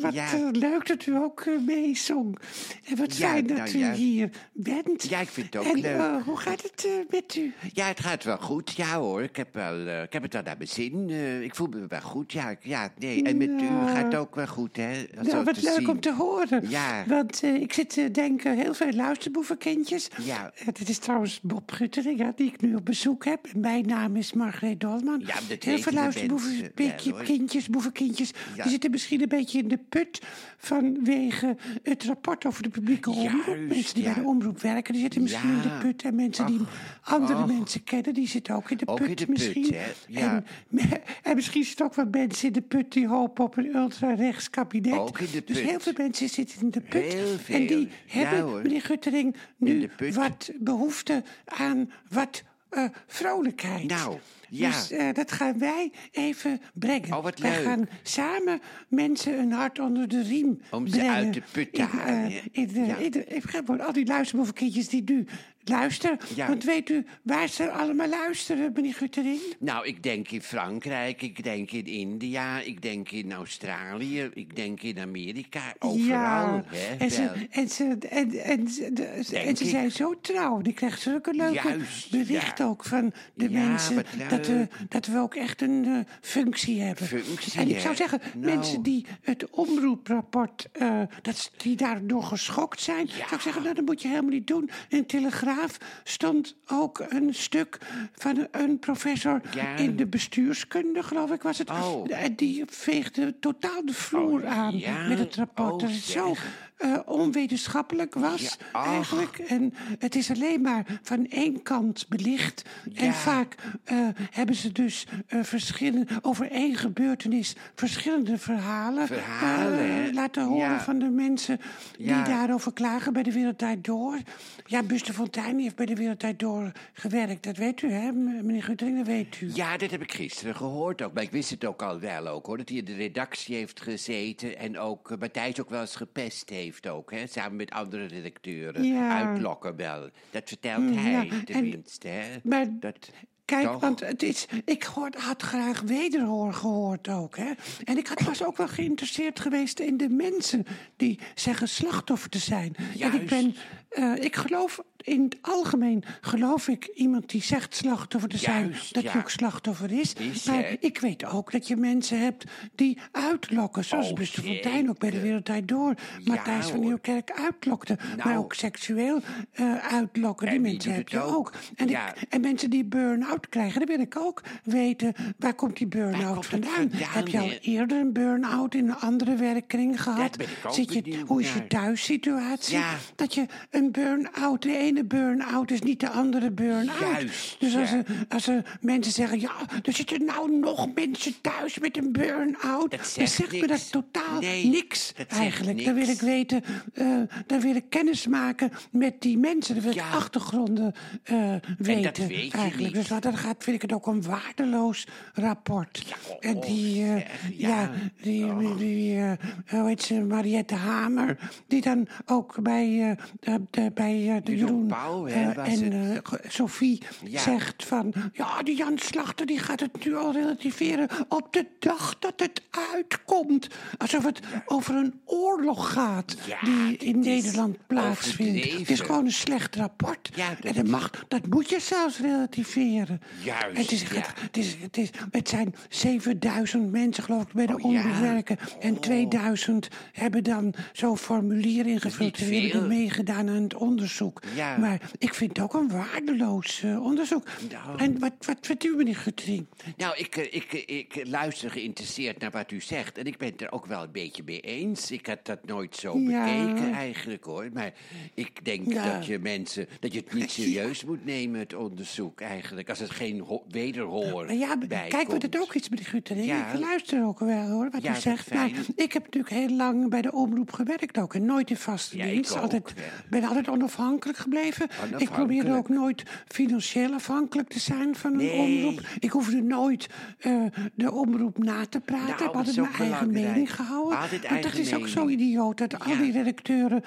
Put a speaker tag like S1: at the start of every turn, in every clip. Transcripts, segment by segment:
S1: Wat
S2: Ja.
S1: eh, leuk dat u ook eh, meezong. En wat
S2: Ja,
S1: fijn dat
S2: nou
S1: u
S2: ja.
S1: hier bent.
S2: Ja, ik vind het ook
S1: en,
S2: leuk.
S1: eh, hoe gaat het met u?
S2: Ja, het gaat wel goed. Ja hoor, ik heb, wel, ik heb het wel naar mijn zin. Ik voel me wel goed. Ja, ja nee. En met u gaat het ook wel goed, hè?
S1: Nou, wat leuk
S2: zien.
S1: om te horen.
S2: Ja.
S1: Want ik zit te denken, heel veel luisterboevenkindjes.
S2: Ja.
S1: Dit is trouwens Bob Guttering, die ik nu op bezoek heb. Mijn naam is Margreet Dolman.
S2: Ja, dat
S1: heel veel luisterboevenkindjes, boevenkindjes. Die zitten misschien een beetje in de put vanwege het rapport over de publieke omroep.
S2: Juist,
S1: Mensen die
S2: ja.
S1: bij de omroep werken, die zitten misschien in de put. En mensen die andere
S2: ach.
S1: mensen kennen, die zitten ook in de
S2: Ook
S1: put
S2: in de put,
S1: misschien.
S2: hè, ja.
S1: En, en misschien zitten ook wat mensen in de put die hopen op een ultra-rechts kabinet.
S2: Ook in de
S1: Dus
S2: put.
S1: heel veel mensen zitten in de put.
S2: Heel veel.
S1: En die hebben, meneer Guttering,
S2: In
S1: nu
S2: put.
S1: wat behoefte aan wat eh, vrolijkheid.
S2: Nou, ja.
S1: Dus eh, dat gaan wij even brengen.
S2: Oh, wat
S1: wij
S2: leuk.
S1: gaan samen mensen een hart onder de riem
S2: Om ze
S1: brengen.
S2: uit de put te halen,
S1: eh,
S2: Ja.
S1: de- ik ga gewoon al die luisterboevenkindjes die nu luisteren.
S2: Ja.
S1: Want weet u waar ze allemaal luisteren, meneer Guttering?
S2: Nou, ik denk in Frankrijk, ik denk in India, ik denk in Australië, ik denk in Amerika. Overal,
S1: ja,
S2: hè?
S1: en ze, en ze, en, en, ze- de- en ze
S2: ik.
S1: zijn zo trouw. Die krijgen zulke leuke
S2: Juist,
S1: berichten
S2: ja.
S1: ook van de mensen.
S2: wat
S1: Dat we,
S2: leuk.
S1: dat we ook echt een eh, functie hebben.
S2: Functie,
S1: en ik zou zeggen,
S2: Nou.
S1: mensen die het omroeprapport, eh, dat, die daardoor geschokt zijn. Zou ik zeggen, nou, dat moet je helemaal niet doen. In Telegraaf stond ook een stuk van een, professor
S2: Ja.
S1: in de bestuurskunde, geloof ik was het.
S2: Oh.
S1: Die veegde totaal de vloer
S2: Oh,
S1: aan
S2: ja?
S1: met het rapport.
S2: Oh,
S1: dat het zo eh, onwetenschappelijk was,
S2: Ja,
S1: eigenlijk. En het is alleen maar van één kant belicht. En vaak eh, hebben ze dus verschillen, over één gebeurtenis verschillende verhalen, laten horen
S2: Ja.
S1: van de mensen die daarover klagen bij de Wereldtijd Door. Ja, Buster Fontijn die heeft bij de Wereldtijd Door gewerkt. Dat weet u, hè, meneer Guttering, dat weet u.
S2: Ja, dat heb ik gisteren gehoord ook. Maar ik wist het ook al wel ook, hoor. Dat hij in de redactie heeft gezeten. En ook uh, Matthijs ook wel eens gepest heeft ook, hè. Samen met andere redacteuren.
S1: Ja.
S2: Wel. Dat vertelt
S1: Mm,
S2: hij
S1: ja, en-
S2: tenminste, hè.
S1: maar
S2: dat,
S1: Kijk,
S2: toch?
S1: want het is, ik hoor, had graag wederhoor gehoord ook. Hè? En ik had, was ook wel geïnteresseerd geweest in de mensen die zeggen slachtoffer te zijn. En ik
S2: Juist.
S1: ben, eh, ik geloof, in het algemeen geloof ik iemand die zegt slachtoffer te zijn,
S2: Juist,
S1: dat
S2: ja.
S1: je ook slachtoffer is.
S2: Is,
S1: maar ik weet ook dat je mensen hebt die uitlokken, zoals
S2: Oh,
S1: Buster. Fontijn ook bij de Wereldtijd Door. Matthijs van. Nieuwkerk uitlokte, maar
S2: Nou.
S1: ook seksueel eh, uitlokken. Die
S2: En
S1: mensen heb je
S2: ook?
S1: ook. En,
S2: Ja.
S1: ik, en mensen die burn-out krijgen, dan wil ik ook weten, waar komt die burn-out vandaan?
S2: vandaan,
S1: Heb je al eerder een burn-out in een andere werkkring gehad? Zit je, hoe is je thuissituatie? Dat je een burn-out, de ene burn-out is niet de andere burn-out.
S2: Juist,
S1: Dus als,
S2: ja.
S1: er, als er mensen zeggen, ja, er zitten nou nog mensen thuis met een burn-out.
S2: Dat
S1: Dan
S2: zegt
S1: zegt me dat totaal
S2: Nee,
S1: niks
S2: dat zegt
S1: eigenlijk. Dan wil ik weten, eh, dan wil ik kennis maken met die mensen. Dan wil ik
S2: Ja.
S1: achtergronden eh, weten
S2: dat weet je
S1: eigenlijk.
S2: niet.
S1: Dus wat dat gaat, vind ik het ook een waardeloos rapport.
S2: Ja, oh,
S1: en die, eh, ja. die, die, die, hoe heet ze, Mariette Hamer, die dan ook bij, bij eh, de
S2: Jeroen
S1: Jeroen
S2: Pauw, hè,
S1: eh, en eh, Sophie
S2: Ja.
S1: zegt van, ja, die Jan Slachter die gaat het nu al relativeren op de dag dat het uitkomt. Alsof het over een oorlog gaat
S2: Ja,
S1: die in Nederland plaatsvindt. Het is gewoon een slecht rapport. En dat, mag, dat moet je zelfs relativeren.
S2: Juist,
S1: het, is, het, het, is, het, is, het zijn 7000 mensen, geloof ik, bij de
S2: Oh,
S1: omroep
S2: ja.
S1: werken. En 2000 hebben dan zo'n formulier ingevuld. Die hebben meegedaan aan onderzoek.
S2: Ja.
S1: Maar ik vind het ook een waardeloos eh, onderzoek.
S2: Nou.
S1: En wat, wat vindt u, meneer Guttering?
S2: Nou, ik, eh, ik, eh, ik luister geïnteresseerd naar wat u zegt. En ik ben het er ook wel een beetje mee eens. Ik had dat nooit zo
S1: Ja.
S2: bekeken eigenlijk hoor. Maar ik denk
S1: Ja.
S2: dat je mensen. dat je het niet serieus moet nemen, het onderzoek eigenlijk. Als het geen ho- wederhoor
S1: Nou ja,
S2: bij
S1: kijk,
S2: komt.
S1: het ook is, meneer Guttering.
S2: Ja.
S1: Ik luister ook wel, hoor, wat u zegt. Maar
S2: fijn.
S1: ik heb natuurlijk heel lang bij de omroep gewerkt ook. En nooit in vaste dienst.
S2: ook,
S1: altijd bij ben altijd onafhankelijk gebleven. Ik
S2: Onafhankelijk.
S1: probeerde ook nooit financieel afhankelijk te zijn van een
S2: Nee.
S1: omroep. Ik hoefde nooit eh, de omroep na te praten.
S2: Nou,
S1: ik heb altijd mijn eigen
S2: belangrijk.
S1: mening gehouden.
S2: Altijd
S1: Want dat is ook zo idioot dat al die redacteuren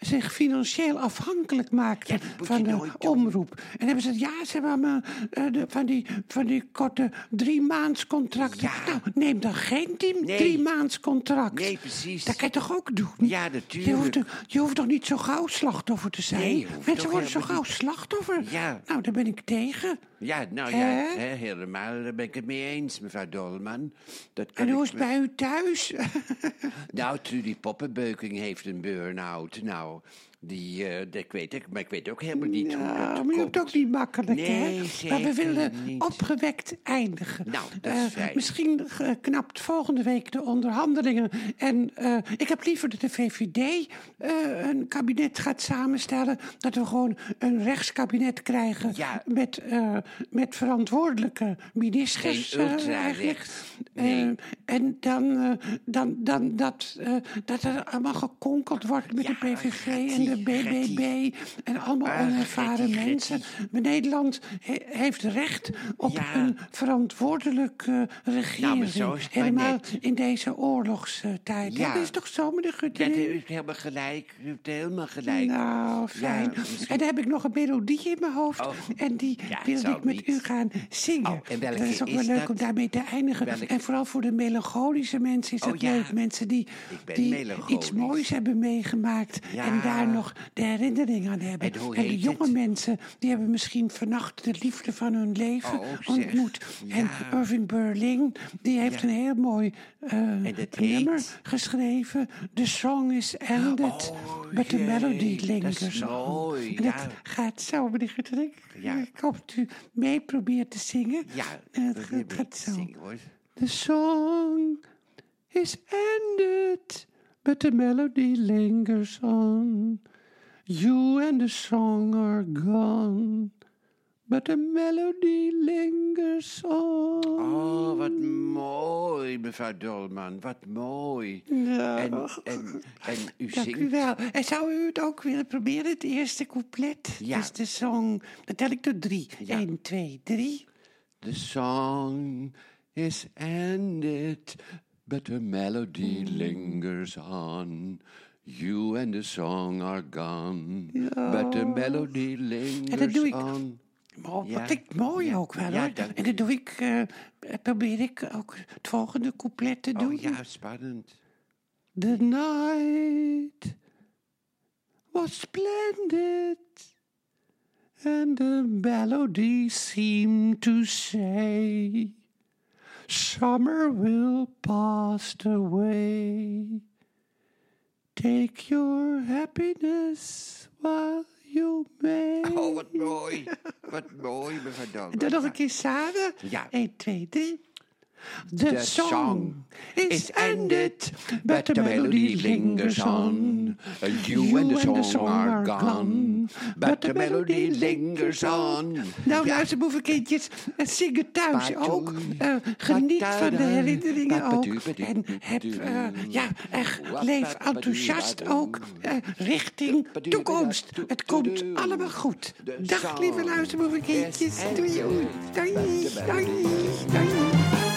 S1: zich financieel afhankelijk maakten
S2: Ja,
S1: van
S2: je
S1: de
S2: nooit doen.
S1: omroep. En hebben ze het, ja, ze hebben me eh, de, van, die, van die korte drie maands contracten.
S2: Ja.
S1: Nou, neem dan geen drie,
S2: Nee.
S1: drie maands contract.
S2: Nee, precies.
S1: Dat kan je toch ook doen?
S2: Ja,
S1: Je
S2: natuurlijk.
S1: hoeft, toch- je hoeft toch niet zo gauw slachtoffer te zijn?
S2: Nee,
S1: Mensen worden zo gauw slachtoffer.
S2: Ja.
S1: Nou, daar ben ik tegen.
S2: Ja, nou ja, hè, helemaal daar ben ik het mee eens, mevrouw Dolman. Dat kan
S1: En hoe is het bij u thuis?
S2: Nou, Trudy Poppenbeuking heeft een burn-out. Nou, die, eh, dat weet ik, maar ik weet ook helemaal niet hoe dat
S1: maar je hebt
S2: komt.
S1: ook niet makkelijk,
S2: Nee,
S1: hè? Maar we willen
S2: niet.
S1: opgewekt eindigen.
S2: Nou, dat is
S1: Eh,
S2: fijn.
S1: Misschien eh, knapt volgende week de onderhandelingen. En eh, ik heb liever dat de VVD eh, een kabinet gaat samenstellen. Dat we gewoon een rechtskabinet krijgen.
S2: Ja.
S1: Met, eh, met verantwoordelijke ministers. Eh, eigenlijk.
S2: Nee.
S1: Eh, en dan, eh, dan, dan dat, eh, dat er allemaal gekonkeld wordt met
S2: Ja,
S1: de PVV en de BBB. En allemaal
S2: Ah,
S1: onervaren mensen. Maar Nederland he- heeft recht op
S2: Ja.
S1: een verantwoordelijke regering.
S2: Nou, maar zo is het maar
S1: Helemaal
S2: net.
S1: in deze oorlogstijd.
S2: Ja.
S1: Dat is toch zo, meneer
S2: Ja,
S1: Guttering?
S2: u helemaal gelijk. U heeft helemaal gelijk.
S1: Nou, fijn. En dan heb ik nog een melodie in mijn hoofd.
S2: Oh.
S1: En die wilde
S2: zou
S1: ik met
S2: niet.
S1: u gaan zingen.
S2: Oh, en
S1: dat is ook wel
S2: is
S1: leuk
S2: dat?
S1: om daarmee te eindigen.
S2: Welke?
S1: En vooral voor de melancholische mensen is
S2: Oh,
S1: dat
S2: ja.
S1: leuk. Mensen die, die iets moois hebben meegemaakt. En daar nog de herinnering aan hebben.
S2: En
S1: de jonge
S2: het?
S1: mensen die hebben misschien vannacht de liefde van hun leven
S2: Oh,
S1: ontmoet. En. Irving Berlin, die heeft
S2: Ja.
S1: een heel mooi
S2: dat
S1: nummer
S2: heet?
S1: geschreven. The song is ended,
S2: Oh,
S1: but the melody
S2: dat is
S1: lingers on.
S2: mooi,
S1: En dat gaat zo, meneer Guttering.
S2: Ja.
S1: Ik hoop dat u mee probeert te zingen.
S2: Ja,
S1: En het
S2: dat
S1: gaat, zo.
S2: zingen, hoor.
S1: The song is ended, but the melody lingers on. You and the song are gone, but the melody lingers on.
S2: Oh, wat mooi, mevrouw Dolman. Wat mooi.
S1: Ja.
S2: En, en, en u
S1: Dank u
S2: zingt...
S1: wel. En zou u het ook willen proberen, het eerste couplet?
S2: Ja.
S1: Dus de song, dan tel ik tot drie.
S2: Ja.
S1: Eén, twee, drie.
S2: The song is ended, but the melody lingers on. You and the song are gone, but the melody lingers
S1: doe ik.
S2: on.
S1: Oh,
S2: Ja.
S1: Dat klinkt mooi
S2: Ja.
S1: ook wel hoor. En dan doe ik, eh, probeer ik ook het volgende couplet te doen.
S2: Oh ja, spannend.
S1: The night was splendid, and the melody seemed to say, Summer will pass away. Take your happiness while you may.
S2: Oh, wat mooi. Wat mooi, mevrouw.
S1: Dan nog een keer samen.
S2: Ja.
S1: 1, 2, 3. The,
S2: The
S1: song
S2: song
S1: is ended, but the melody lingers on.
S2: You and the song are gone, but the melody lingers on.
S1: Nou, luister, boevenkindjes, en zing het thuis ook. Eh, geniet van de herinneringen ook. En heb, eh, ja, echt, leef enthousiast ook eh, richting toekomst. Het komt allemaal goed. Dag, lieve luisterboevenkindjes.
S2: is
S1: Doei, doei, doei, doei.